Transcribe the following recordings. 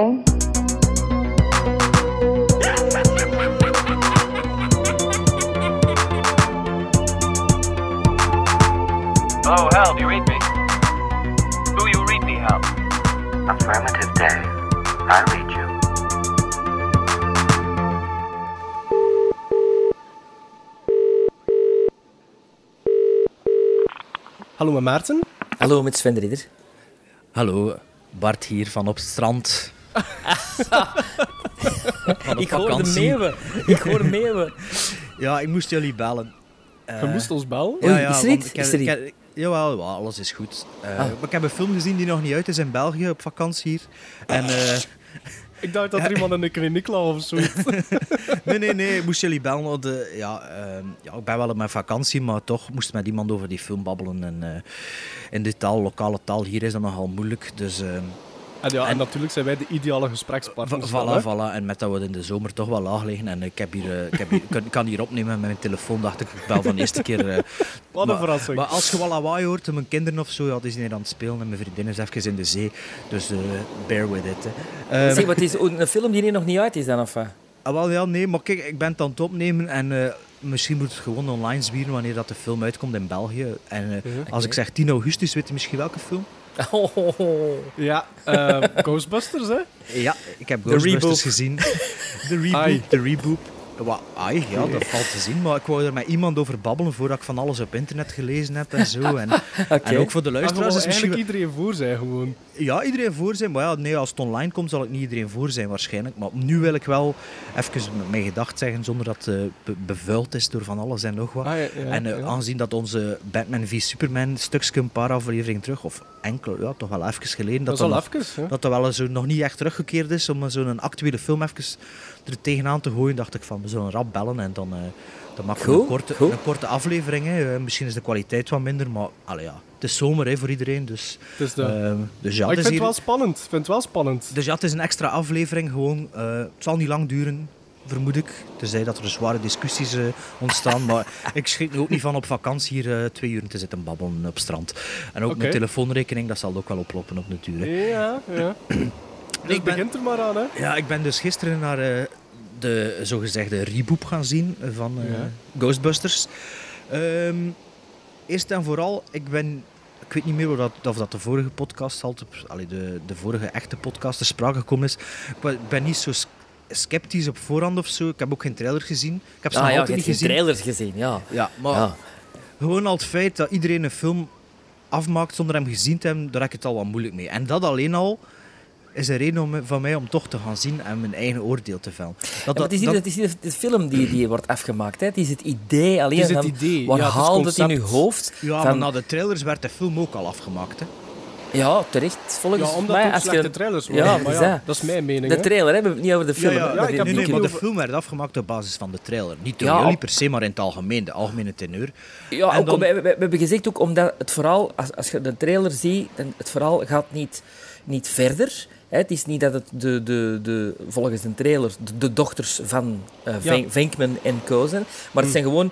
Game? Hello, Hal, do you read me? Do you read me, Hal? Affirmative day. I read you. Hallo, met Maarten. Hallo, met Sven de Ridder. Hallo, Bart hier van op het strand. Ik hoor de vakantie. meeuwen. Ik hoor meeuwen. Ja, ik moest jullie bellen. Je moest ons bellen. Ja, ja, is er iets? Is er Jawel, ja, alles is goed. Eh, Ah. Maar ik heb een film gezien die nog niet uit is in België op vakantie hier. En eh, Ik dacht dat er iemand in de kliniek lag of zoiets. nee, nee, nee, ik moest jullie bellen. Eh, ja, ehm, ja, ik ben wel op mijn vakantie, maar toch moest met iemand over die film babbelen. En eh, in de taal, lokale taal, hier is dat nogal moeilijk. Dus ehm, En ja, en En- natuurlijk zijn wij de ideale gesprekspartners. Voilà, hè. voilà. En met dat we in de zomer toch wel laag liggen. En ik, heb hier, eh, ik, heb hier, kan- hier opnemen met mijn telefoon. Dacht ik, ik bel van de eerste keer. eh. Wat een maar, verrassing. Maar als je wel lawaai hoort, en mijn kinderen of zo, ja, die zijn hier aan het spelen. En mijn vriendin is even in de zee. Dus eh, bear with it. Ehm, Zeg, wat is een film die hier nog niet uit is dan? Of, wat? ah, wel, ja, nee, maar kijk, ik ben het aan het opnemen. En eh, misschien moet het gewoon online zwieren wanneer dat de film uitkomt in België. En eh, Mhm. als ik zeg 10 augustus, weet je misschien welke film? Oh. Ja, eh, Ghostbusters, hè? Ja, ik heb Ghostbusters gezien. De reboot. De reboot. Wat, ai, ja, dat valt te zien. Maar ik wou er met iemand over babbelen voordat ik van alles op internet gelezen heb en zo. En, en ook voor de luisteraars is eigenlijk misschien... iedereen voor zijn gewoon. Ja, iedereen voor zijn. Maar ja, nee, als het online komt, zal ik niet iedereen voor zijn waarschijnlijk. Maar nu wil ik wel even mijn gedacht zeggen, zonder dat het eh, be- bevuild is door van alles en nog wat. Ah, ja, ja, en eh, ja. aangezien dat onze Batman v Superman stukje een paar afleveringen terug, of enkel, ja, toch wel even geleden, Dat dat is al nog- even, hè? dat dat wel zo nog niet echt teruggekeerd is om zo'n actuele film even er tegenaan te gooien, dacht ik van we zullen rap bellen en dan, eh dan maken we een korte, goed. een korte aflevering. Hè. Eh, misschien is de kwaliteit wat minder, maar allee, ja, het is zomer hè, voor iedereen. Dus, Dus de... ehm, dus ja, maar ik is vind het wel spannend. Vind het wel spannend. dus ja, het is een extra aflevering gewoon. Eh, het zal niet lang duren, vermoed ik. Tenzij dat er zware discussies ontstaan. maar ik schrik er ook niet van op vakantie hier eh, twee uur te zitten babbelen op strand. En ook mijn telefoonrekening, dat zal ook wel oplopen op hè. Ja, ja. Dus Ik ben- begint er maar aan, hè? Ja, ik ben dus gisteren naar eh, de zogezegde reboot gaan zien van eh, Ja. Ghostbusters. Ehm, eerst en vooral, ik ben... Ik weet niet meer of dat, of dat de vorige podcast, al de, de vorige echte podcast, ter sprake gekomen is. Ik ben- niet zo sceptisch op voorhand of zo. Ik heb ook geen trailer gezien. Ik heb ze Ah nog ja, je altijd hebt niet gezien. trailers gezien, ja. Ja, maar ja. gewoon al het feit dat iedereen een film afmaakt zonder hem gezien te hebben, daar heb ik het al wat moeilijk mee. En dat alleen al is een reden om, van mij om toch te gaan zien en mijn eigen oordeel te vellen. Dat, Ja, het is niet, dat- het is niet de film die, die wordt afgemaakt. Hè. Het is het idee alleen Het is het van... idee, ja, haalt het in je concept. hoofd? ja, maar van, na de trailers werd de film ook al afgemaakt. Hè. ja, terecht. Volgens Ja, omdat mij, het ook als slechte je... trailers Ja, waren. dat maar is ja, dat. is mijn mening, De trailer, hè? we hebben het niet over de film. Ja, ja, ja, die- ik heb nee, die- nee, maar de film werd afgemaakt op basis van de trailer. Niet door Ja, jullie per se, maar in het algemeen, de algemene teneur. Ja, En ook, dan- we, we- we hebben gezegd ook omdat het vooral, als, als je de trailer ziet, dan het verhaal gaat niet, niet verder. Het is niet dat het de, de, de, volgens de trailer de, de dochters van eh Ja. Venkman en Co zijn, maar het zijn gewoon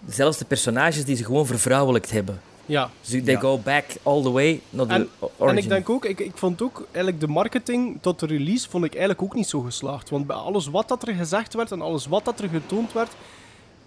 dezelfde personages die ze gewoon vervrouwelijkt hebben. Ja. Dus they Ja. go back all the way naar de En- origin. En ik denk ook, ik, ik vond ook eigenlijk de marketing tot de release vond ik eigenlijk ook niet zo geslaagd. Want bij alles wat dat er gezegd werd en alles wat dat er getoond werd,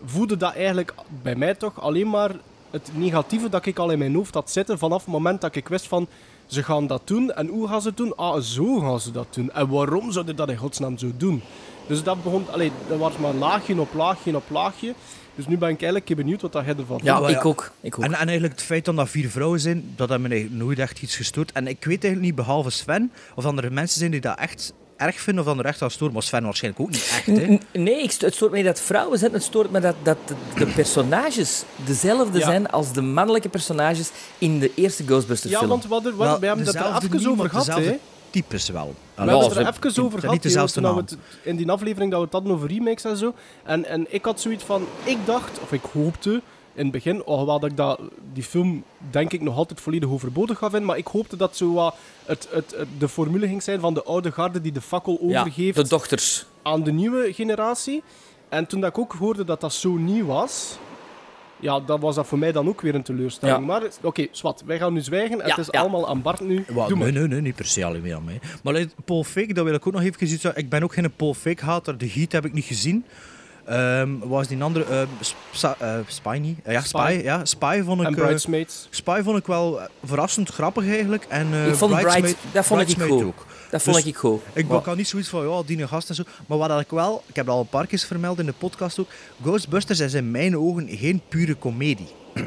voelde dat eigenlijk bij mij toch alleen maar het negatieve dat ik al in mijn hoofd had zitten vanaf het moment dat ik wist van ze gaan dat doen en hoe gaan ze het doen? Ah, zo gaan ze dat doen. En waarom zouden dat in godsnaam zo doen? Dus dat begon, allee, dat was maar laagje op laagje op laagje. Dus nu ben ik eigenlijk benieuwd wat dat ervan ja, wel, ik ja. ook. Ik ook. En, en eigenlijk het feit dat dat vier vrouwen zijn, dat heeft me eigenlijk nooit echt iets gestoord. En ik weet eigenlijk niet, behalve Sven, of er mensen zijn die dat echt erg vinden of dat er echt aan storen. Maar Sven waarschijnlijk ook niet echt. Hè. Nee, ik het stoort mij dat vrouwen zijn. Het stoort me dat, dat de, de personages dezelfde Ja. zijn als de mannelijke personages in de eerste Ghostbusters Ja, film. want we, hadden, we, hebben het er even over gehad, dezelfde hè. types wel. We hebben het er even over gehad, niet dezelfde naam. het- in die aflevering dat we het hadden over remakes en zo. En, en ik had zoiets van, ik dacht, of ik hoopte in het begin, alhoewel dat ik dat, die film denk ik nog altijd volledig overbodig ga vinden, maar ik hoopte dat zo wat het, het, het- de formule ging zijn van de oude garde die de fakkel ja, overgeeft de dochters. aan de nieuwe generatie. En toen dat ik ook hoorde dat dat zo niet was, ja, dat was dat voor mij dan ook weer een teleurstelling. Ja. Maar oké, zwart, wij gaan nu zwijgen. Ja, het is ja. allemaal aan Bart nu. Wel, Doe maar. nee, nee, nee, niet per se alleen meer aan mij. Maar Paul Fake, dat wil ik ook nog even iets zeggen. Ik ben ook geen Paul Fake hater. De Heat heb ik niet gezien. Ehm wat was die andere? eh Sp- eh, Spy niet? Eh, ja, Spy. Spy. Ja, Spy vond ik... En eh, Bridesmaids. Spy vond ik wel verrassend grappig eigenlijk. En, eh, Ik vond Bridesmaid- Brides- dat vond ik ook. Dat vond Dus ik goed. Ik Maar- had niet zoiets van, ja, die gast en zo. Maar wat ik wel, ik heb dat al een paar keer vermeld in de podcast ook. Ghostbusters is in mijn ogen geen pure komedie.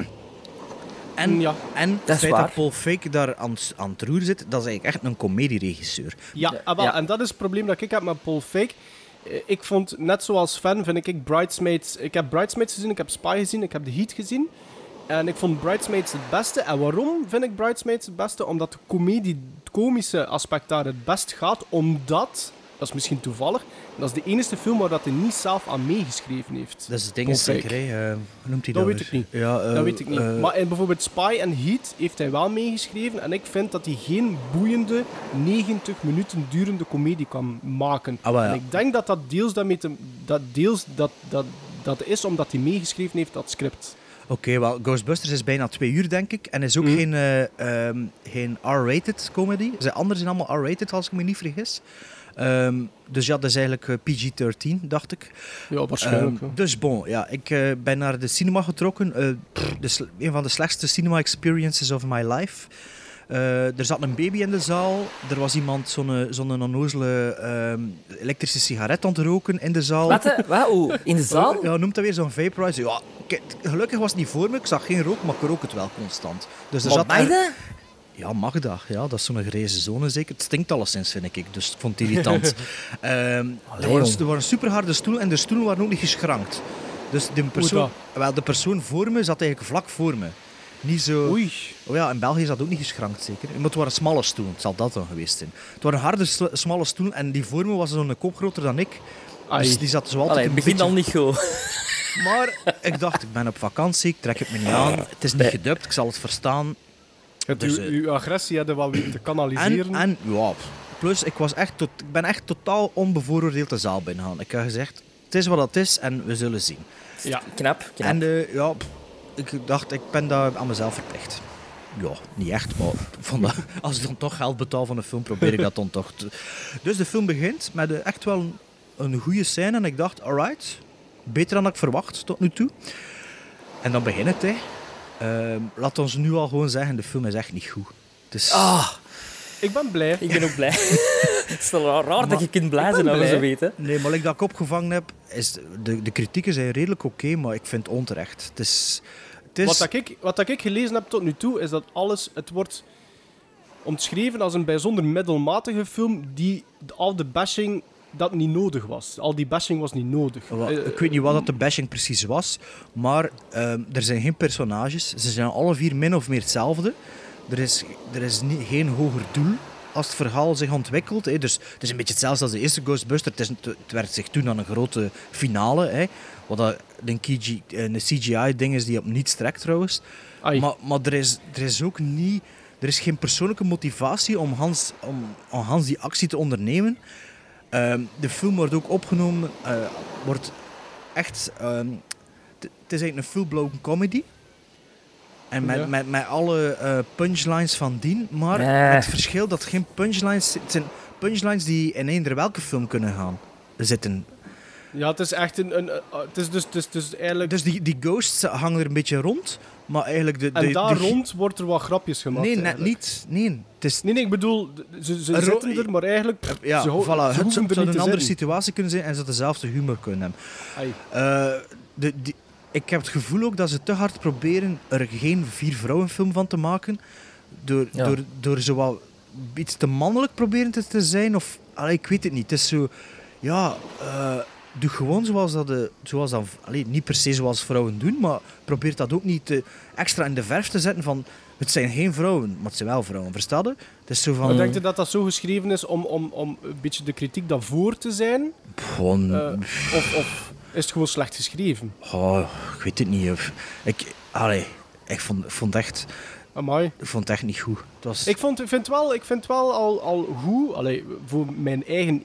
En, Ja. en het Dat is feit waar. dat Paul Fake daar aan, het- aan het roer zit, dat is eigenlijk echt een comedieregisseur. Ja, Ja, ah, ja. en dat is het probleem dat ik heb met Paul Fake. Eh, Ik vond, net zoals fan, vind ik Bridesmaids... Ik heb Bridesmaids gezien, ik heb Spy gezien, ik heb The Heat gezien. En ik vond Bridesmaids het beste. En waarom vind ik Bridesmaids het beste? Omdat de comedie, het komische aspect daar het best gaat. Omdat, dat is misschien toevallig, dat is de enige film waar dat hij niet zelf aan meegeschreven heeft. Dat is het ding zeker, hè. Eh, hoe noemt hij Dat dat? weet ik niet. Ja, eh, Dat weet ik niet. eh, maar in bijvoorbeeld Spy en Heat heeft hij wel meegeschreven. En ik vind dat hij geen boeiende, 90 minuten durende komedie kan maken. Ah, ja. En ik denk dat dat deels, daarmee te, dat, deels dat, dat, dat is omdat hij meegeschreven heeft, dat script. Oké, wel, Ghostbusters is bijna twee uur, denk ik. En is ook Mhm. geen, eh, ehm, geen R-rated comedy. Ze anderen zijn allemaal R-rated, als ik me niet vergis. Ehm, dus ja, dat is eigenlijk eh, PG-13, dacht ik. Ja, waarschijnlijk. Ehm, dus bon, ja, ik eh, ben naar de cinema getrokken. Eh, pff, de een van de slechtste cinema experiences of my life. Eh, er zat een baby in de zaal. Er was iemand zo'n zo'n onnozele ehm, elektrische sigaret aan het roken in de zaal. Wat? Oeh, in de zaal? Ja, noemt dat weer zo'n vaporizer. Ja, gelukkig was het niet voor me. Ik zag geen rook, maar ik rook het wel constant. Dus er Maar zat er-? Ja, mag dat. Ja, dat is zo'n grijze zone zeker. Het stinkt alleszins, vind ik. Dus ik vond het irritant. Ehm, er, waren, er waren superharde stoelen en de stoelen waren ook niet geschrankt. Dus de persoon, wel, de persoon voor me zat eigenlijk vlak voor me. Niet zo... Oei. Oh ja, in België is dat ook niet geschrankt, zeker. Maar het waren smalle stoelen. Het zal dat dan geweest zijn. Het waren harde, smalle stoelen en die voor me was zo'n kop groter dan ik. Ai. Dus die zat zo altijd Allee, een het begint beetje... al niet goed. Maar ik dacht, ik ben op vakantie, ik trek het me niet aan. Het is niet gedubt, ik zal het verstaan. Het, Dus, uw, eh, uw agressie hadden wel weten te kanaliseren. En, en ja, plus ik, was echt tot, ik ben echt totaal onbevooroordeeld de zaal binnengegaan. Ik heb gezegd, het is wat het is en we zullen zien. ja. Knap, knap. En eh, ja, ik dacht, ik ben daar aan mezelf verplicht. Ja, niet echt, maar dat, als ik dan toch geld betaal van een film, probeer ik dat dan toch te... Dus de film begint met eh, echt wel een, een goede scène en ik dacht, alright, beter dan ik verwacht tot nu toe. En dan begint het, hè. Ehm, laat ons nu al gewoon zeggen, de film is echt niet goed. Ah, Ik ben blij. ik ben ook blij. het is wel raar dat je kunt blij ik zijn als zo weet. Hè. Nee, maar like dat ik opgevangen heb, is de, de kritieken zijn redelijk oké, maar ik vind het onterecht. Het is... Het is Wat, dat ik, wat dat ik gelezen heb tot nu toe, is dat alles... Het wordt omschreven als een bijzonder middelmatige film die al de bashing dat niet nodig was. Al die bashing was niet nodig. Wel, Eh, ik weet niet wat dat de bashing precies was, maar ehm, er zijn geen personages. Ze zijn alle vier min of meer hetzelfde. Er is, er is niet, geen hoger doel als het verhaal zich ontwikkelt. Hè. Dus het is een beetje hetzelfde als de eerste Ghostbuster. Het, is, het werkt zich toen aan een grote finale. Hè. Wat dat een, een CGI-ding is die op niets trekt trouwens. ai. Maar, maar er, is, er is ook niet... Er is geen persoonlijke motivatie om Hans, om, om Hans die actie te ondernemen. Ehm, de film wordt ook opgenomen... eh, wordt echt... ehm, het is eigenlijk een full-blown comedy. En met, Ja. met, met alle eh, punchlines van dien. Maar Nee. het verschil dat geen punchlines... Het zijn punchlines die in eender welke film kunnen gaan zitten. Ja, het is echt een... een, eh, het is dus, is dus eigenlijk... Dus die, die ghosts hangen er een beetje rond. Maar eigenlijk de... de en daar de- rond wordt er wat grapjes gemaakt. Nee, net niet. Nee, het is Nee, nee, ik bedoel, ze, ze zitten er, maar eigenlijk... Ja, ze, voilà. ze Het zou een andere situatie kunnen zijn en ze dezelfde humor kunnen hebben. Eh, de, die, ik heb het gevoel ook dat ze te hard proberen er geen vier vrouwenfilm van te maken. Door, Ja. door, door zo wat iets te mannelijk proberen te, te zijn. Of, allee, ik weet het niet. Het is zo... Ja, eh, doe gewoon zoals dat... De, zoals dat allee, niet per se zoals vrouwen doen, maar probeer dat ook niet te, extra in de verf te zetten van... Het zijn geen vrouwen, maar het zijn wel vrouwen. Versta je? Het is zo van... Denk je dat dat zo geschreven is om, om, om een beetje de kritiek daarvoor te zijn? Gewoon... Eh, of, of is het gewoon slecht geschreven? Oh, ik weet het niet. of- Ik, allee, ik vond, vond, echt, Amai. ik vond het echt niet goed. Het was, Ik, vond, vind wel, ik vind wel al, al goed, allee, voor mijn eigen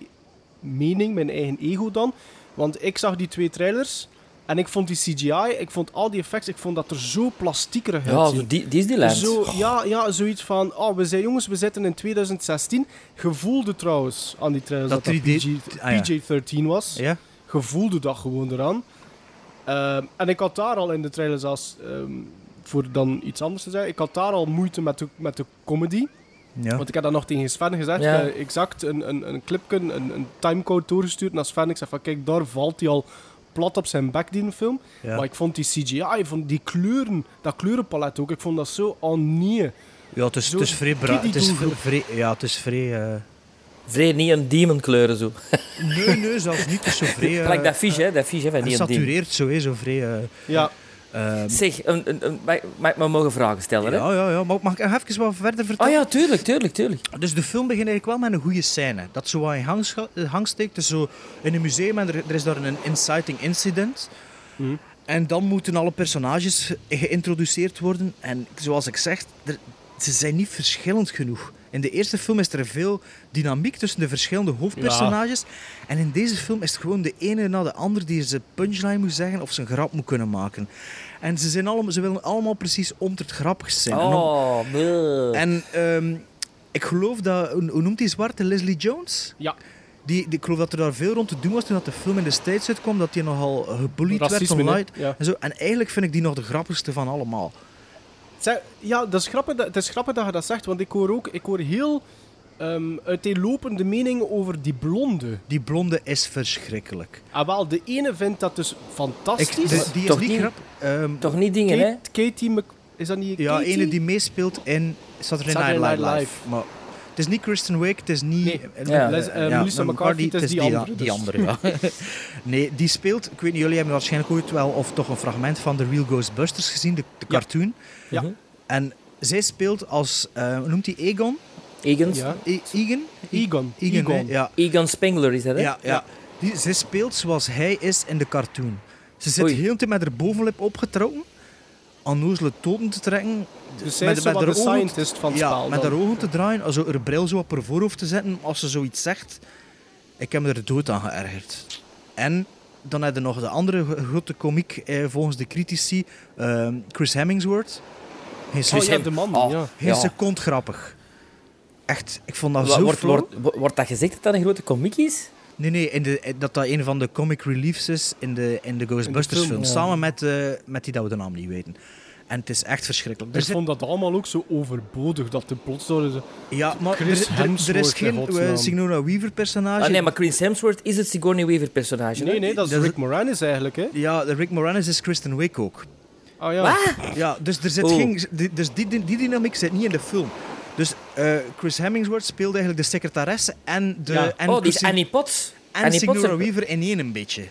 mening, mijn eigen ego dan. Want ik zag die twee trailers En ik vond die CGI, ik vond al die effects, ik vond dat er zo plastiekerig Ja, uitzien. zo die, Disneyland. Zo, ja, ja, zoiets van, oh, we zijn jongens, we zitten in 2016. Gevoelde trouwens aan die trailers dat Dat dat, 3D PG, ah, ja. PG-13 was. Ja? Gevoelde dat gewoon eraan. Ehm, en ik had daar al in de trailer zelfs, ehm, voor dan iets anders te zeggen, ik had daar al moeite met de, met de comedy. Ja. Want ik heb dat nog tegen Sven gezegd. Ja. Ik heb exact een, een, een clipje, een, een timecode doorgestuurd naar Sven. Ik zei van, kijk, daar valt hij al plat op zijn bek, die film. Ja. Maar ik vond die CGI, ik vond die kleuren, dat kleurenpalet ook, ik vond dat zo nee. Ja, het is, Zo het is vrij bra- het is vrij, Ja, het is vrij... eh, Vrij niet een demon kleuren zo. Nee, nee, zelfs niet. Het is zo vrij... Gelijk dat fiche, hè. Dat fiche hè, van niet een demon. Gesatureerd zo, hè, zo vrij... Ja, ehm, Zeg, een, een, een, mag, mag ik me mogen vragen stellen, hè? ja, ja, ja. Maar mag ik even wat verder Oh vertellen? ja, tuurlijk, tuurlijk, tuurlijk. Dus de film begint eigenlijk wel met een goede scène. Dat zo wat in hang, eh, hang steekt. Dus zo in een museum en er, er is daar een inciting incident. Mhm. En dan moeten alle personages geïntroduceerd worden. En zoals ik zeg, er- ze zijn niet verschillend genoeg. In de eerste film is er veel dynamiek tussen de verschillende hoofdpersonages. En in deze film is het gewoon de ene na de ander die zijn punchline moet zeggen of zijn grap moet kunnen maken. En ze, zijn allemaal, ze willen allemaal precies om het grappig zijn. En om- Oh, bleh. en ehm, ik geloof dat, hoe noemt die zwarte Leslie Jones? ja. Die, die, ik geloof dat er daar veel rond te doen was toen dat de film in de States uitkwam, dat die nogal gebullied werd online. Ja. En, zo. en eigenlijk vind ik die nog de grappigste van allemaal. Zeg, ja, dat is, grappig dat, het is grappig dat je dat zegt, want ik hoor ook ik hoor heel ehm uiteenlopende meningen over die blonde. Die blonde is verschrikkelijk. Ah, wel, de ene vindt dat dus Ik, fantastisch. de- die is Toch niet niet- grappig. Ehm, Toch niet dingen, hè? Katie Mc... Is dat niet ja, Katie? ene die meespeelt in Saturday, Saturday Night Night Live. Live. Maar het is niet Kristen Wiig, het is niet... Nee, eh, Ja. eh, Les- ja, Melissa McCarthy, het is die andere, Die dus. andere, ja. nee, die speelt... Ik weet niet, jullie hebben waarschijnlijk ooit wel... Of toch een fragment van The Real Ghostbusters gezien, de, de Ja. Ja. Mhm. En zij speelt als... eh, hoe noemt hij? Egon? Egan, Ja. E- Egan? Egon. Egon, Egon. hè? Ja. Egan Spengler is dat, hè? Ja, ja. Die, zij speelt zoals hij is in de cartoon. Ze zit Oei. heel de tijd met haar bovenlip opgetrokken, onnozele toten te trekken. Dus zij Met- is met haar de ogen- scientist van het ja, spel. met dan. haar ogen te draaien, also haar bril zo op haar voorhoofd te zetten als ze zoiets zegt. Ik heb me er dood aan geërgerd. En dan heb je nog de andere gro- grote komiek eh, volgens de critici, ehm, Chris Hemmingsworth. Geen, Oh se- ja, de man, Oh. ja. geen Ja. seconde grappig. Echt, ik vond dat Wa- zo wordt, wordt, wordt dat gezegd dat dat een grote komiek is? Nee, nee, in de, dat dat een van de comic reliefs is in de, in de Ghostbusters film, film. ja. Samen met, eh, met die dat we de naam niet weten. En het is echt verschrikkelijk. Er Ik zit- vond dat allemaal ook zo overbodig, dat de plots door is. ja, maar er, Chris er- er is Hemsworth, geen eh, godsnaam. Sigourney Weaver personage. Ah, nee, maar Chris Hemsworth is het Sigourney Weaver personage. Nee, nee, dat is Dat is- Rick Moranis eigenlijk, hè? Ja, de Rick Moranis is Kristen Wiig ook. Ah ja. Wat? Ja, dus, er zit Oh. geen, die- dus die, die, die dynamiek zit niet in de film. Dus eh, Chris Hemmingsworth speelde eigenlijk de secretaresse en de... Ja. En oh, die is Annie Potts. en Annie Potts- Weaver in één een beetje.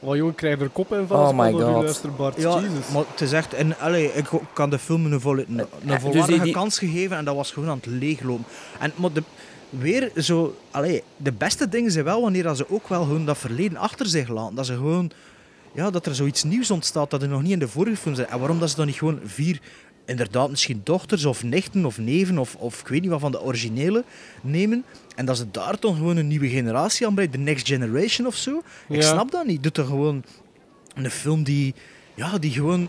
Oh jongen, ik krijg er kop in van Oh my God. luister, Bart. Ja, Jesus. maar het is echt... En, allee, ik kan de film een, volle, een, een dus volwaardige die- die- kans gegeven en dat was gewoon aan het leeglopen. En, maar de, weer zo... Allee, de beste dingen zijn wel wanneer dat ze ook wel gewoon dat verleden achter zich laten. Dat ze gewoon... Ja, dat er zoiets nieuws ontstaat dat er nog niet in de vorige film zijn. En waarom dat ze dan niet gewoon vier... Inderdaad, misschien dochters of nichten of neven of, of ik weet niet wat van de originele nemen. En dat ze daar dan gewoon een nieuwe generatie aan brengen. De next generation of zo. Ik Ja. snap dat niet. Doe toch gewoon een film die, ja, die gewoon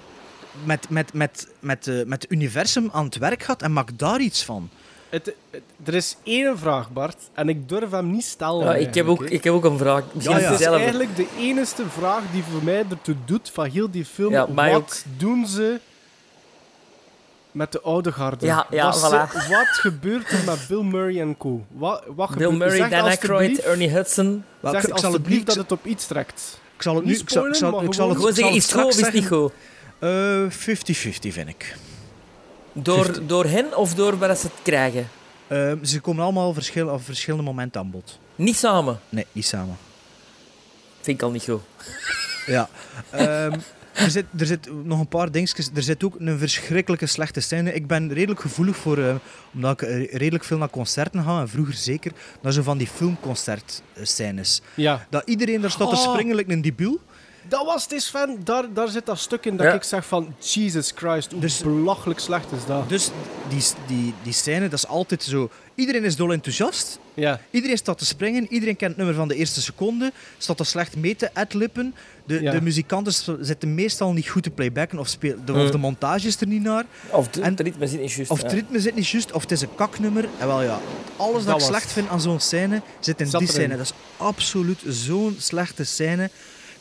met, met, met, met, eh, met het universum aan het werk gaat en maak daar iets van. Het, het- er is één vraag, Bart, en ik durf hem niet stellen. Ja, ik, heb ook, ik heb ook een vraag. Misschien Ja, ja. Het is eigenlijk de enige vraag die voor mij ertoe doet van heel die film. Ja, wat doen ze met de oude garde? Ja, ja, wat, voilà. ze- wat gebeurt er met Bill Murray en co? Wat, wat Bill gebeurt- Murray, zeg Dan Aykroyd, Ernie Hudson. Zeg ik, ik zal dat het op iets trekt. ik zal het niet nu, ik zal, ik zal, ik zal het, ik zal zeggen, het is het goed of is het niet goed? zeggen. Eh, 50-50 vind ik. Door, door hen of door waar ze het krijgen? Ehm, ze komen allemaal verschil, op verschillende momenten aan bod. Niet samen. Nee, niet samen. Vind ik al niet goed. Ja. Ehm, er, zit, er zit nog een paar dingetjes. Er zit ook een verschrikkelijke slechte scène. Ik ben redelijk gevoelig voor, eh, omdat ik eh, redelijk veel naar concerten ga, en vroeger zeker, naar zo van die filmconcertscènes. Ja. Dat iedereen daar staat te Oh. springen like een debiel. Dat was het Sven. Daar, daar zit dat stuk in dat Ja. ik zeg van... Jesus Christ, hoe Dus- belachelijk slecht is dat. Dus die, die, die scène, dat is altijd zo... Iedereen is dol enthousiast. Ja. Iedereen staat te springen. Iedereen kent het nummer van de eerste seconde. Staat er slecht mee te adlippen. De, Ja. de muzikanten zitten meestal niet goed te playbacken. Of, speel, de, of de montage is er niet naar. Of de, En- het ritme zit niet juist. Of ja. het ritme zit niet juist. Of het is een kaknummer. En wel ja, alles dat, Dat ik slecht vind aan zo'n scène, zit in Zat die erin. scène. Dat is absoluut zo'n slechte scène.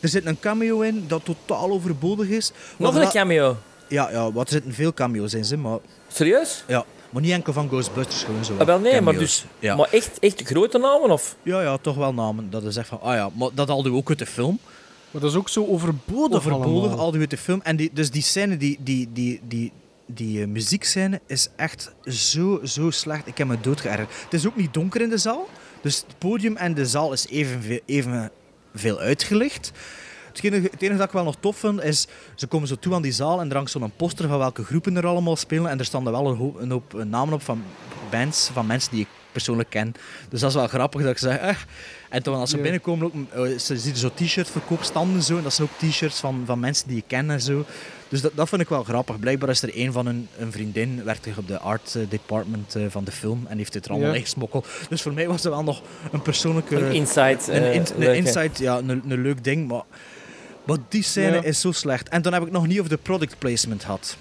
Er zit een cameo in dat totaal overbodig is. Nog een cameo. Ja, ja, wat er zitten veel cameo's in, ze, maar... Serieus? Ja, maar niet enkel van Ghostbusters, gewoon zo. Ah, wel nee, maar, dus, Ja. maar echt, echt grote namen? Of? ja, ja, toch wel namen. Dat is echt van, ah ja, maar dat hadden we ook uit de film. Maar dat is ook zo overbodig Overbodig, hadden we uit de film. En die, dus die scène, die, die, die, die, die eh, muziekscène is echt zo, zo slecht. Ik heb me doodgeërgerd. Het is ook niet donker in de zaal. Dus het podium en de zaal is evenveel, evenveel uitgelicht. Het enige, het enige dat ik wel nog tof vind, is... Ze komen zo toe aan die zaal en er hangt zo'n poster van welke groepen er allemaal spelen. En er staan er wel een hoop, een hoop namen op van bands, van mensen die ik persoonlijk ken. Dus dat is wel grappig dat ik zeg... Eh. En toen als ze binnenkomen, ook, eh, ze zien zo t-shirt verkoopstanden zo. En dat zijn ook t-shirts van, van mensen die ik ken en zo. Dus dat, dat vind ik wel grappig. Blijkbaar is er een van hun een vriendin, werkte op de art eh, department eh, van de film. En heeft het er allemaal Ja. ingesmokkeld. Dus voor mij was het wel nog een persoonlijke... Een insight. Een, eh, in- een leuk, hè. insight, ja, een, een leuk ding, maar, maar die scène Ja. is zo slecht. En dan heb ik nog niet over de product placement gehad.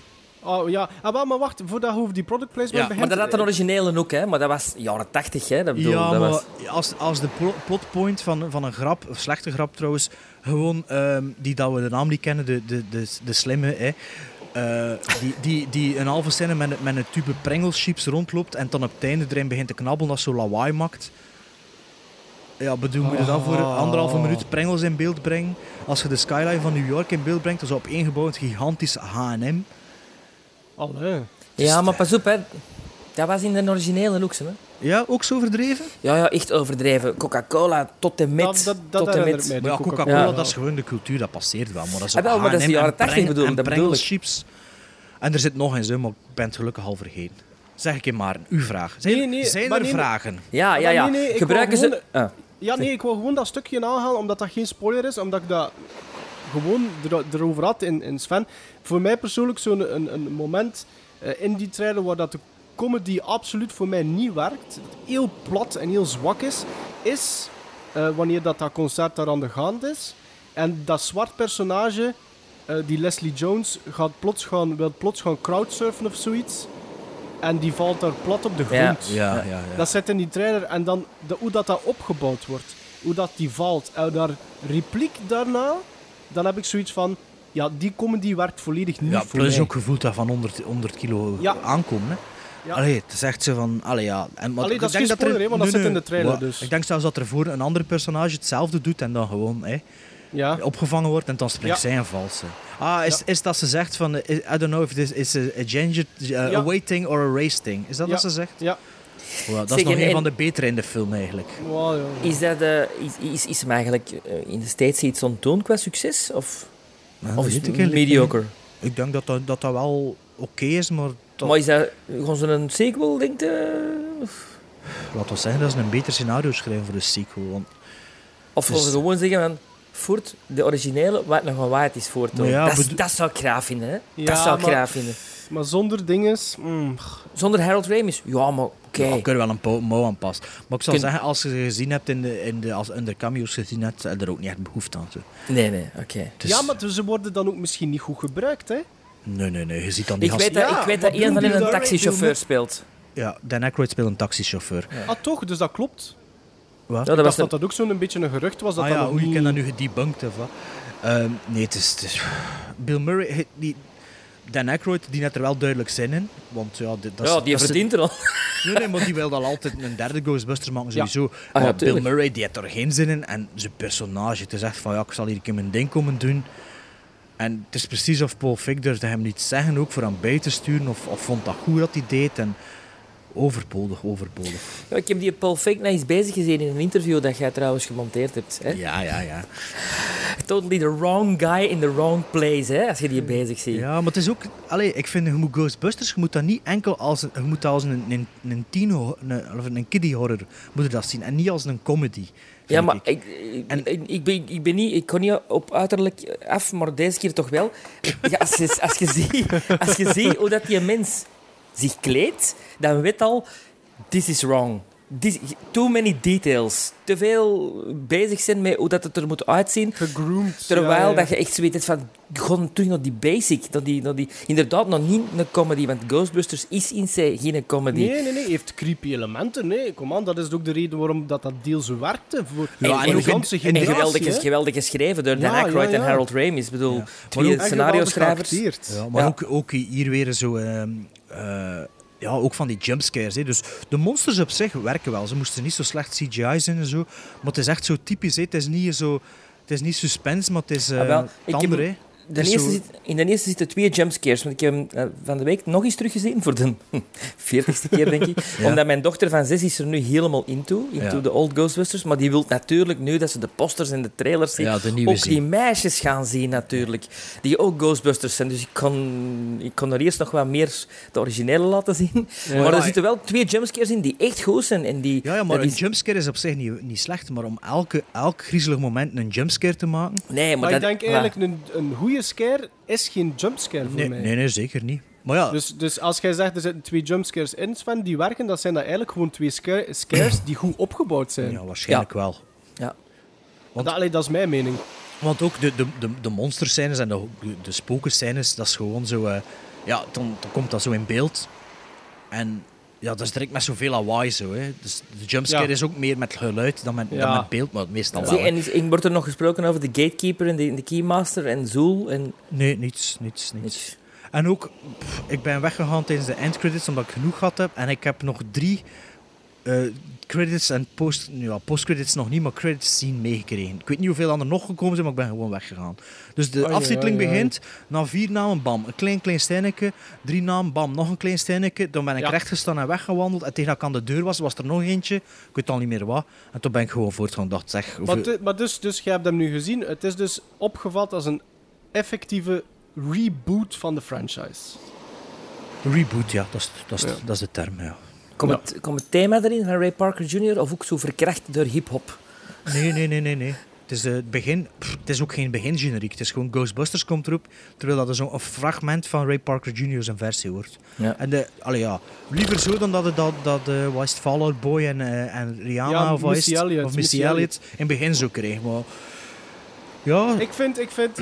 Oh ja, ah, wel, maar wacht, voordat je over die product placement Ja, begint... Maar dat had een originele ook, hè? Maar dat was jaren 80, hè? Dat bedoel, ja, dat maar was... als, als de plo- plotpoint van, van een grap, een slechte grap trouwens, gewoon ehm, die dat we de naam niet kennen, de, de, de, de slimme, hè, eh, die, die, die een halve scène met, een- met een tube Pringles chips rondloopt en dan op het einde erin begint te knabbelen dat zo lawaai maakt. Ja, bedoel, moet je dan voor Oh. anderhalve minuut Pringles in beeld brengen? Als je de skyline van New York in beeld brengt, dan is op één gebouw een gigantisch H&M. Allee. Ja, maar pas op, hè. Dat was in de originele ook, hè? Ja, ook zo verdreven? Ja, ja, echt overdreven. Coca-Cola tot en met. Dat, dat, dat tot en met. mij, Maar ja, Coca-Cola, Ja. dat is gewoon de cultuur, dat passeert wel. Maar dat is Ah, wel, maar dat is de H&M en jaren 80 Preng- bedoel en dat bedoel Pringles ik. chips. En er zit nog in, zo, maar ik ben het gelukkig al vergeten. Zeg ik in maar, uw vraag. Zijn, Nee, nee, zijn maar er nee, vragen? Ja, ja, Maar ja. nee, nee, ik Gebruiken ze... Ah. Ja, nee, ik wil gewoon dat stukje aanhalen, omdat dat geen spoiler is, omdat ik dat gewoon er, erover had in, in Sven. Voor mij persoonlijk zo'n een, een moment eh, in die trailer waar dat de comedy absoluut voor mij niet werkt, heel plat en heel zwak is, is eh, wanneer dat, dat concert daar aan de hand is. En dat zwart personage, eh, die Leslie Jones, gaat plots gaan, wil plots gaan crowdsurfen of zoiets. En die valt daar plat op de grond. Ja, ja, ja. Dat zit in die trailer. En dan de, hoe dat, dat opgebouwd wordt. Hoe dat die valt. En daar repliek daarna. Dan heb ik zoiets van... Ja, die comedy werkt volledig niet ja, voor plus mij. ook gevoeld dat van 100, 100 kilo Ja. aankomen. Hè. Ja. Allee, het is echt zo van... Allee, ja. En, maar Allee, ik dat is denk geen er- want dat nee, zit in de trailer, Maar dus. Ik denk zelfs dat er voor een ander personage hetzelfde doet en dan gewoon hè, Ja. opgevangen wordt en dan springt Ja. zij een valse. Ah, is, Ja. is dat ze zegt van... eh, I don't know if this is a, a ginger, uh, Ja. a waiting or a race thing. Is dat Ja. wat ze zegt? Ja. Wow, dat Zeg, is nog en- een en- van de betere in de film eigenlijk. Wow, ja. Is, dat, eh, is, is, is hem eigenlijk eh, in de States iets onttoond qua succes? Of, Nou, of dat is het ik mediocre? Ik denk dat dat, dat, dat wel oké is, maar... Dat, Maar is dat... Gaan ze een sequel, denkt je? Laat ons zeggen dat ze een beter scenario schrijven voor de sequel. Want, Of gaan Dus- ze gewoon zeggen van... Voort, de originele, wat nog een waard is voor Maar ja, dat, bedo- dat zou ik graag vinden, hè? Ja, dat zou ik maar- graag vinden. Maar zonder dinges... mm, Zonder Harold Ramis? Ja, maar oké. ja, kunnen wel een po- mouw aanpassen. Maar ik zou Kun- zeggen, als je ze gezien hebt in de, in de, als in de cameo's gezien hebt, heb je er ook niet echt behoefte aan. Zo. Nee, nee, oké. Dus- Ja, maar ze worden dan ook misschien niet goed gebruikt, hè? Nee, nee, nee. Je ziet dan die Ik gast- weet dat, Ja, ik weet dat een van hen een taxichauffeur speelt. Ja, Dan Aykroyd speelt een taxichauffeur. Ah, toch? Dus dat klopt. Wat? Ja, Ik dat dacht was dat dat ook zo'n beetje een gerucht was. Dat ah dat ja, hoe je dat nu gedebunked of wat? Ehm, nee, het is, het is... Bill Murray, die... Dan Aykroyd, die net er wel duidelijk zin in. Want ja, dit, dat ja, die verdient er al. Nee, nee, maar die wil dan altijd een derde Ghostbusters maken, sowieso. ja, maar Bill. Murray, die heeft er geen zin in. En zijn personage, het is echt van, ja, ik zal hier een keer mijn ding komen doen. En het is precies of Paul Fick durfde hem niet zeggen, ook voor hem bij te sturen. Of, of vond dat goed dat hij deed. En overbodig, overbodig. Ja, ik heb die Paul Fake nog eens bezig gezien in een interview dat jij trouwens gemonteerd hebt. Hè? Ja, ja, ja. totally the wrong guy in the wrong place, hè, als je die bezig ziet. Ja, maar het is ook... Allee, ik vind, je moet Ghostbusters, je moet dat niet enkel als een, je moet dat als een, een, een teen een, of een kiddie horror moet dat zien. En niet als een comedy. Ja, maar ik. ik, ik, En- ik, ik ben, ik ben niet... Ik kon niet op uiterlijk af, maar deze keer toch wel. Ja, als, je, als, je ziet, als je ziet hoe dat die mens zich kleedt, dan weet al... This is wrong. Too many details. Te veel bezig zijn met hoe dat het er moet uitzien. Gegroomd. Terwijl ja, ja. dat je echt weet hebt van... Gewoon terug naar die basic. Naar die, naar die, inderdaad, nog niet een comedy. Want Ghostbusters is in zich geen comedy. Nee, nee, nee. heeft creepy elementen. Nee, kom aan. Dat is ook de reden waarom dat, dat deel zo werkte. Voor En, voor en, en, geweldig, geweldig geschreven door Dan Ja, Aykroyd ja, en ja. Harold Ramis. Ik bedoel, Ja. twee Maar ook- En scenario-schrijvers. Ja, maar Ja. Ook, ook hier weer zo... ehm, eh, ja, ook van die jumpscares. Hè. Dus de monsters op zich werken wel. Ze moesten niet zo slecht CGI zijn en zo. Maar het is echt zo typisch. Hè. Het is niet zo... Het is niet suspense, maar het is uh, Ah, wel, ik heb- tander, hè. De is eerste zo- zit, in de eerste zitten twee jumpscares. Want ik heb hem eh, van de week nog eens teruggezien. Voor de veertigste keer, denk ik. Ja. Omdat mijn dochter van zes is er nu helemaal into. Into Ja. de old Ghostbusters. Maar die wil natuurlijk nu dat ze de posters en de trailers zien. Ja, de ook zien. die meisjes gaan zien natuurlijk. Die ook Ghostbusters zijn. Dus ik kon, ik kon er eerst nog wat meer de originele laten zien. maar er zitten wel twee jumpscares in die echt goed zijn. En die, Ja, ja, maar een is- jumpscare is op zich niet, niet slecht. Maar om elke, elk griezelig moment een jumpscare te maken... Nee, maar, Maar dat, ik denk eigenlijk, een, een goede scare is geen jumpscare voor Nee, mij. nee, nee, zeker niet. Maar ja, Dus, dus als jij zegt, er zitten twee jumpscares in, Sven, die werken, dat zijn dat eigenlijk gewoon twee sca- scares die goed opgebouwd zijn. ja waarschijnlijk wel. Ja. dat, allee, dat is mijn mening. Want ook de, de, de, de monsterscènes en de, de spokenscènes, dat is gewoon zo... eh, ja, dan, dan komt dat zo in beeld. En ja, dat is direct met zoveel lawaai zo. Hè. Dus de jumpscare Ja. is ook meer met geluid dan met, dan met beeld, maar meestal wel. hè. en is, en wordt er nog gesproken over de Gatekeeper en de, de Keymaster en Zool en Nee, niets, niets, niets. En ook, pff, ik ben weggegaan tijdens de endcredits omdat ik genoeg gehad heb. En ik heb nog drie eh, credits en post, ja, postcredits nog niet, maar credits zien meegekregen. Ik weet niet hoeveel er nog gekomen zijn, maar ik ben gewoon weggegaan. Dus de aftiteling oei. begint, na vier namen, bam, een klein klein steinetje, drie namen, bam, nog een klein steinetje. Dan ben ik rechtgestaan en weggewandeld. En tegen dat ik aan de deur was, was er nog eentje. Ik weet al niet meer wat. En toen ben ik gewoon voortgaan. dacht, zeg, Maar, hoeveel- maar dus, dus je hebt hem nu gezien. Het is dus opgevat als een effectieve reboot van de franchise. reboot, ja, dat is, dat, is, Ja. dat is de term, ja. Komt, Ja. het, komt het thema erin van Ray Parker Jr. of ook zo verkracht door hip-hop? Nee, nee, nee, nee. nee. Het is, eh, het, begin, pff, het is ook geen begingeneriek. Het is gewoon Ghostbusters komt erop, terwijl dat er zo'n een fragment van Ray Parker Jr. zijn versie wordt. Ja. En de, allee, ja, liever zo dan dat het dat, dat uh, was het Fall Out Boy en, eh, en Rihanna Ja, of, Missy Elliott in het begin zo kreeg. Maar ja, Ik vind, ik vind...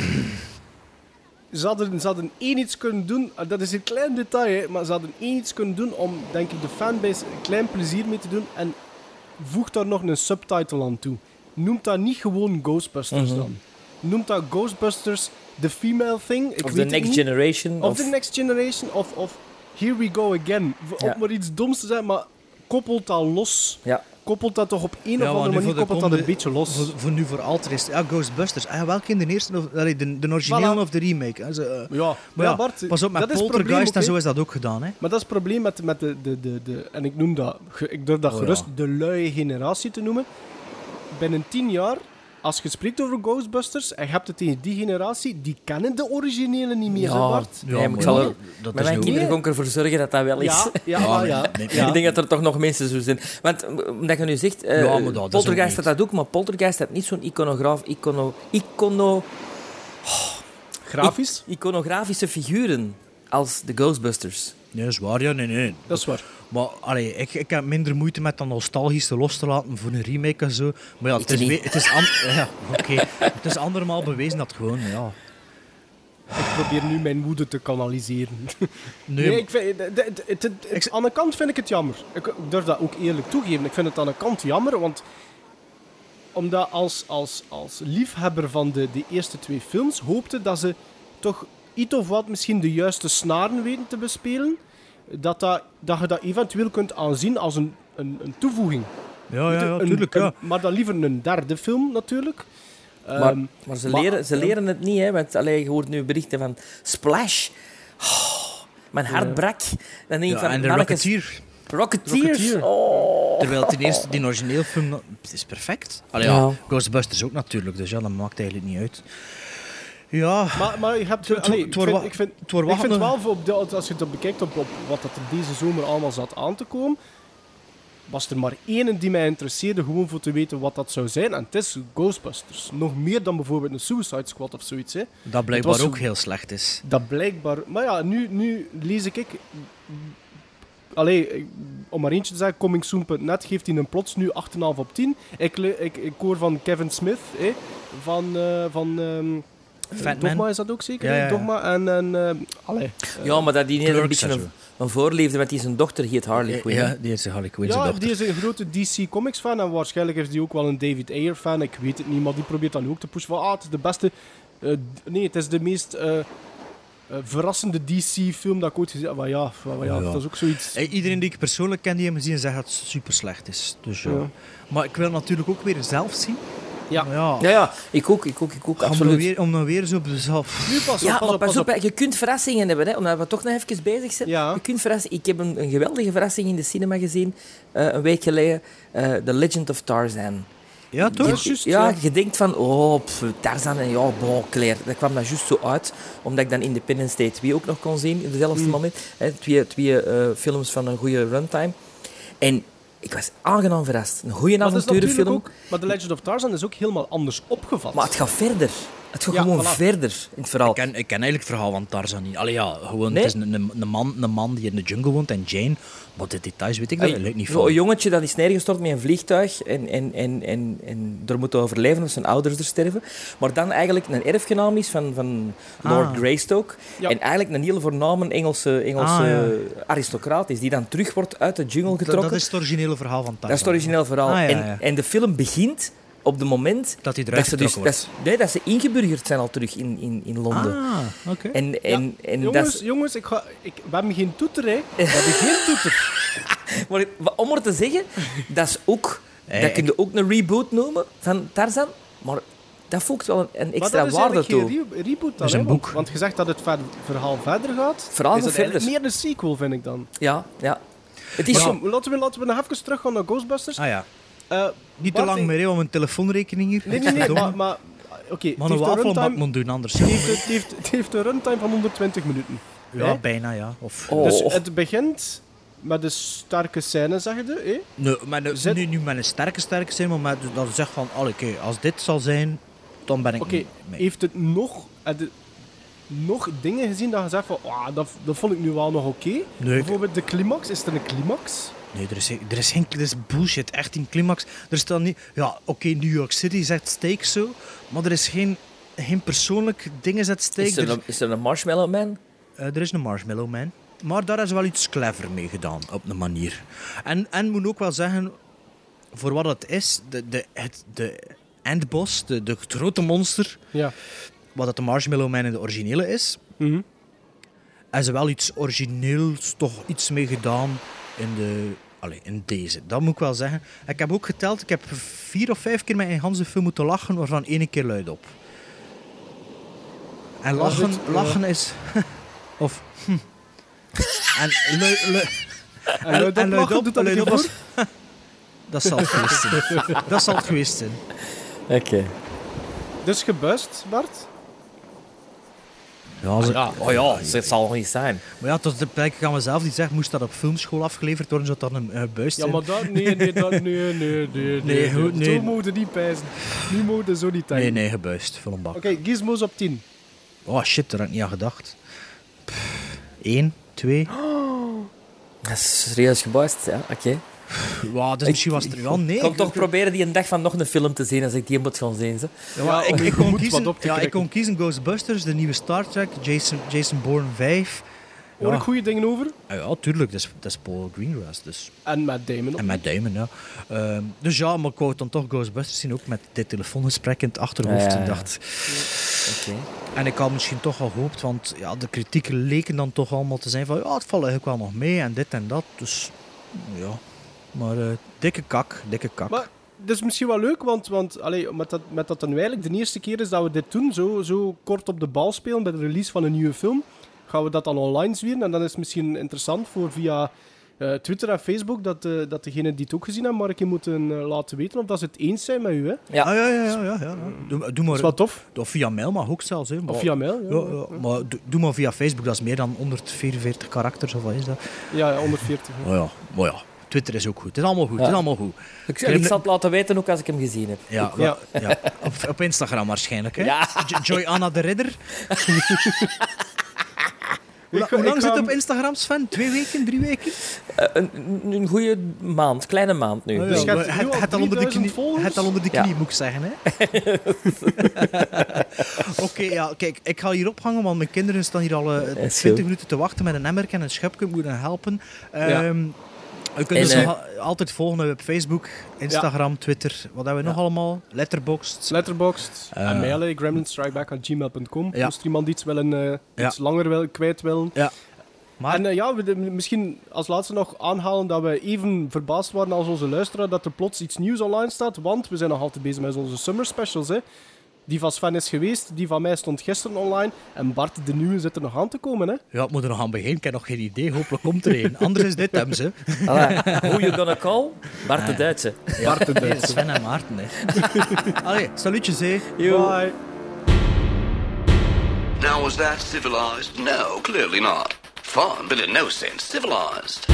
Ze hadden, ze hadden één iets kunnen doen, eh, dat is een klein detail, hè, maar ze hadden één iets kunnen doen om, denk ik, de fanbase een klein plezier mee te doen en voeg daar nog een subtitle aan toe. Noemt dat niet gewoon Ghostbusters Mhm. dan. Noemt dat Ghostbusters The Female Thing. Ik Of weet The Next niet. Generation? Of Of, The Next Generation, of, of Here We Go Again. Ja. Om maar iets doms te zijn, maar koppelt dat los. ja. Koppelt dat toch op een Ja, of andere manier koppelt dat een beetje los. voor, voor nu voor altijd is ja, Ghostbusters. Ah, ja, welke in de eerste, of, allee, de, de originele Voilà. of de remake? hè. Ze, eh, Ja, maar ja, Bart, pas op, met dat probleem Poltergeist ook, en zo is dat ook gedaan. Hè. Maar dat is het probleem met, met de, de, de, de... En ik noem dat... Ik durf dat Oh, gerust ja. de luie generatie te noemen. Binnen tien jaar, als je spreekt over Ghostbusters en je hebt het tegen die generatie, die kennen de originele niet meer, Ja, Bart? nee, maar ik zal er, dat mijn kinderen ervoor zorgen dat dat wel is. Ja, ja, Ja, ja. ja, nee, ja. Ik denk dat er toch nog mensen zo zijn. Want omdat je nu zegt, eh, Ja, maar dat- Poltergeist had dat ook, maar Poltergeist had niet zo'n iconograaf, icono, icono, Grafisch, iconografische figuren als de Ghostbusters. Nee, dat is waar, ja, nee, nee. dat is waar. Maar allee, ik, ik heb minder moeite met dat nostalgische los te laten voor een remake en zo. Maar ja, het Ik is, we- het is, ja, oké. het is andermaal bewezen dat gewoon, ja. Ik probeer nu mijn woede te kanaliseren. Nee, Nee, ik vind, het- aan de kant vind ik het jammer. Ik ik durf dat ook eerlijk toegeven. Ik vind het aan de kant jammer, want omdat als, als, als liefhebber van de, de eerste twee films hoopte dat ze toch iets of wat misschien de juiste snaren weten te bespelen, dat, dat, dat je dat eventueel kunt aanzien als een, een, een toevoeging. ja, ja, ja, Een- tuurlijk, een- ja. maar dan liever een derde film natuurlijk. Maar, Ehm, maar ze, maar- leren, ze leren het niet, hè, want allee, je hoort nu berichten van Splash. Oh, mijn hart Ja. brak. Dan denk ik van, en de mannetjes, Rocketeer. Rocketeers. Rocketeer. Oh, Terwijl ten eerste, die origineel film is perfect. Allee, ja. Ja. Ghostbusters ook natuurlijk, dus ja, dat maakt eigenlijk niet uit. Ja, Maar, maar je hebt... Het- allee, ik vind, ik vind, ik vind wel, op de- als je dat bekijkt op, op wat dat er deze zomer allemaal zat aan te komen, was er maar één die mij interesseerde, gewoon voor te weten wat dat zou zijn. En het is Ghostbusters. Nog meer dan bijvoorbeeld een Suicide Squad of zoiets. Hè. dat blijkbaar was- ook heel slecht is. Dat blijkbaar... Maar ja, nu, nu lees ik... ik Allee, om maar eentje te zeggen, comingsoon.net geeft hij een plots nu 8,5 op 10. Ik, ik, ik hoor van Kevin Smith, hè, van... eh van ehm. Dogma is dat ook zeker? Ja, ja, ja. Dogma en... en allee, Ja, maar dat die heeft een beetje en een, een voorliefde met die zijn dochter heet Harley Quinn. Ja, die is Harley Quinn ja, zijn dochter. die is een grote DC Comics fan en waarschijnlijk is die ook wel een David Ayer fan. Ik weet het niet, maar die probeert dan ook te pushen van ah, het is de beste. eh, nee, het is de meest eh, eh, verrassende DC film dat ik ooit gezien heb. Maar ja, maar ja, Ja. dat is ook zoiets. Hey, iedereen die ik persoonlijk ken, die hem gezien, zegt dat het super slecht is. Dus, ja. Ja. Maar ik wil het natuurlijk ook weer zelf zien. Ja. Ja, Ja, ja, ik ook, ik ook, ik ook, om, dan absoluut. weer, om dan weer zo. Nu pas op, Ja, pas maar op, pas op, hè. je kunt verrassingen hebben, hè, omdat we toch nog even bezig zijn. Ja. Je kunt verrassingen. Ik heb een, een geweldige verrassing in de cinema gezien, eh, een week geleden. eh, The Legend of Tarzan. Ja, toch? Juist, ja, ja. je denkt van, oh, pff, Tarzan en ja, bon, Claire. Dat kwam dat juist zo uit, omdat ik dan Independence Day 2 ook nog kon zien, op dezelfde Mm. moment. Hè, twee twee eh, films van een goede runtime. En ik was aangenaam verrast. Een goede avonturenfilm. maar The Legend of Tarzan is ook helemaal anders opgevat. Maar het gaat verder. Het gaat Ja, gewoon voilà. verder in het verhaal. Ik ken, ik ken eigenlijk het verhaal van Tarzan niet. Allee, ja, gewoon, Nee? het is een, een, een man, een man die in de jungle woont en Jane. Maar de details weet ik Ay, eigenlijk niet zo Een jongetje dat is neergestort met een vliegtuig en, en, en, en, en er moet overleven als zijn ouders er sterven. Maar dan eigenlijk een erfgenaam is van, van Lord Ah. Greystoke. Ja. En eigenlijk een heel voorname Engelse, Engelse Ah, aristocraat is, die dan terug wordt uit de jungle Dat, getrokken. dat is het originele verhaal van Tarzan. Dat is het origineel verhaal. Ah, ja, en, en de film begint op het moment Dat hij dat ze, dus, dat, ze- nee, dat ze ingeburgerd zijn al terug in, in, in Londen. Ah, oké. En, en, en dat jongens, is- jongens ik ga, ik, we hebben geen toeter, hè. We hebben geen toeter. Maar om maar te zeggen, dat is ook... Dat kun je ook een reboot noemen van Tarzan. Maar dat voegt wel een, extra dat is waarde toe. geen re- reboot dan, Dat is een want- boek. Want, je zegt dat het ver- verhaal verder gaat. Verhaal is dat verder. meer een sequel, vind ik dan. Ja, ja. Het is Maar zo... laten, we, laten we nog even teruggaan naar Ghostbusters. Ah ja. Eh, Niet te lang ik- meer, hè, want mijn telefoonrekening hier. Nee, nee, nee. Maar, maar oké, heeft een moet doen, anders. het heeft, het, heeft, het heeft een runtime van 120 minuten. Ja, Hè? bijna, ja. Of, Oh. Dus het begint met een sterke scène, zeg je. Hè? Nee, maar nu, nu met een sterke, sterke zin, maar met, dat je zegt van, oké, als dit zal zijn, dan ben ik Oké, heeft het nog, nog dingen gezien dat je zegt van, "Ah, dat, dat vond ik nu wel nog oké? Nee, ik- Bijvoorbeeld de climax, is er een climax? Nee, er is, er is geen... Er is bullshit, echt in climax. Er staat niet... Ja, oké, New York City zegt steak zo, maar er is geen, geen persoonlijk dingen zet steak. Is er, een, is er een Marshmallow Man? Eh, er is een Marshmallow Man. Maar daar is wel iets clever mee gedaan, op een manier. En, en moet ook wel zeggen, voor wat het is, de, de, het, de endboss, de, de grote monster, Ja. wat dat de Marshmallow Man in de originele is, Mhm. hebben ze wel iets origineels, toch iets mee gedaan in, de, allee, in deze. Dat moet ik wel zeggen. Ik heb ook geteld, ik heb vier of vijf keer met een ganse film moeten lachen, waarvan één keer luid op. En lachen, eh, lachen is... of... hm. En lui, lui, En luid en luid lachen, op, doet dat luid een op keer was- Dat zal het geweest zijn. Dat zal het geweest zijn. Oké. Dus gebuist, Bart? Ja, ze- Ja, oh ja, het zal nog niet zijn. Maar ja, tot de plek gaan we zelf niet zeggen, moest dat op filmschool afgeleverd worden, zou dat een uh, buis Ja, maar dat... Nee, nee, dat... Nee, nee, nee, nee. Nee, goed, nee. Zo moeten niet pijzen. Nu moeten zo niet Nee, denken. nee, gebuist. Vol een bak. Oké, gizmos op 10. Oh shit, daar had ik niet aan gedacht. Eén, twee. Dat is serieus geboist, ja, oké. Dus misschien was het er wel. Nee, Ik kan ik- toch proberen die een dag van nog een film te zien als ik die moet gaan zien. Ze. Ja, ik, ik, kon kiezen, wat op te ja, ik kon kiezen Ghostbusters, de nieuwe Star Trek, Jason, Jason Bourne 5. Hoor Ja. ik goede dingen over? Ah ja, tuurlijk, dat is, dat is Paul Greengrass. Dus. En Matt Damon. En met Damon, ja. Ehm, dus ja, maar ik wou dan toch Ghostbusters zien, ook met dit telefoongesprek in het achterhoofd. Ja, ja, Ik ja. dacht, Oké. En ik had misschien toch al gehoopt, want ja, de kritieken leken dan toch allemaal te zijn van ja, het valt eigenlijk wel nog mee en dit en dat. Dus ja, maar eh, dikke kak, dikke kak. Maar dat is misschien wel leuk, want, want allee, met, dat, met dat dan eigenlijk de eerste keer is dat we dit doen, zo, zo kort op de bal spelen bij de release van een nieuwe film, gaan we dat dan online zwieren. En dan is het misschien interessant voor via eh, Twitter en Facebook, dat, eh, dat degenen die het ook gezien hebben, maar ik moeten eh, laten weten of dat ze het eens zijn met u. Hè. Ja. Ah, ja, ja, ja, ja, ja. Doe, maar, is wel tof. of via mail mag ook zelfs. Hè. Maar, Of via mail. Ja, Ja, ja, maar doe, doe maar via Facebook, dat is meer dan 144 karakters, of wat is dat? ja, ja, 140. ja. Oh ja, maar ja. Twitter is ook goed. Het is allemaal goed. Het is allemaal goed. Ik, ik zal het laten weten ook als ik hem gezien heb. Ja, Ja. Op, op Instagram waarschijnlijk. Hè? Joy Anna de Ridder. Hoe, lang zit je op Instagram, Sven? Twee weken, drie weken? Eh, een, een- goede maand, kleine maand nu. Oh, Dus ja. het al onder de 3000 knie, het al onder de Ja. knie moet ik zeggen. hè? Oké, ja, kijk, ik ga hier ophangen, want mijn kinderen staan hier al eh, Is 20 goed. minuten te wachten met een emmer en een schepje moeten helpen. Ja. We kunnen En, ze eh, nog altijd volgen op Facebook, Instagram, Twitter. Wat hebben we nog allemaal? Letterboxd. Letterboxd Eh. en mailen, gremlinstrikeback.gmail.com. Ja. Moest er iemand iets, willen, eh, Ja. iets langer wil, kwijt willen. Maar En eh, ja, we de- misschien als laatste nog aanhalen dat we even verbaasd waren als onze luisteraar dat er plots iets nieuws online staat. Want we zijn nog altijd bezig met onze summer specials. Hè. Die van Sven is geweest, die van mij stond gisteren online. En Bart, de nieuwe, zit er nog aan te komen. Hè. ja, het moet er nog aan beginnen. Ik heb nog geen idee. Hopelijk komt er een. Anders is dit hem, ze. Who you gonna call? Bart de Duitse. Bart de Duits. Sven en Maarten, hè. Allee, salutjes, hè. Bye. Now, was that civilized? No, clearly not. Fun, but in no sense civilized.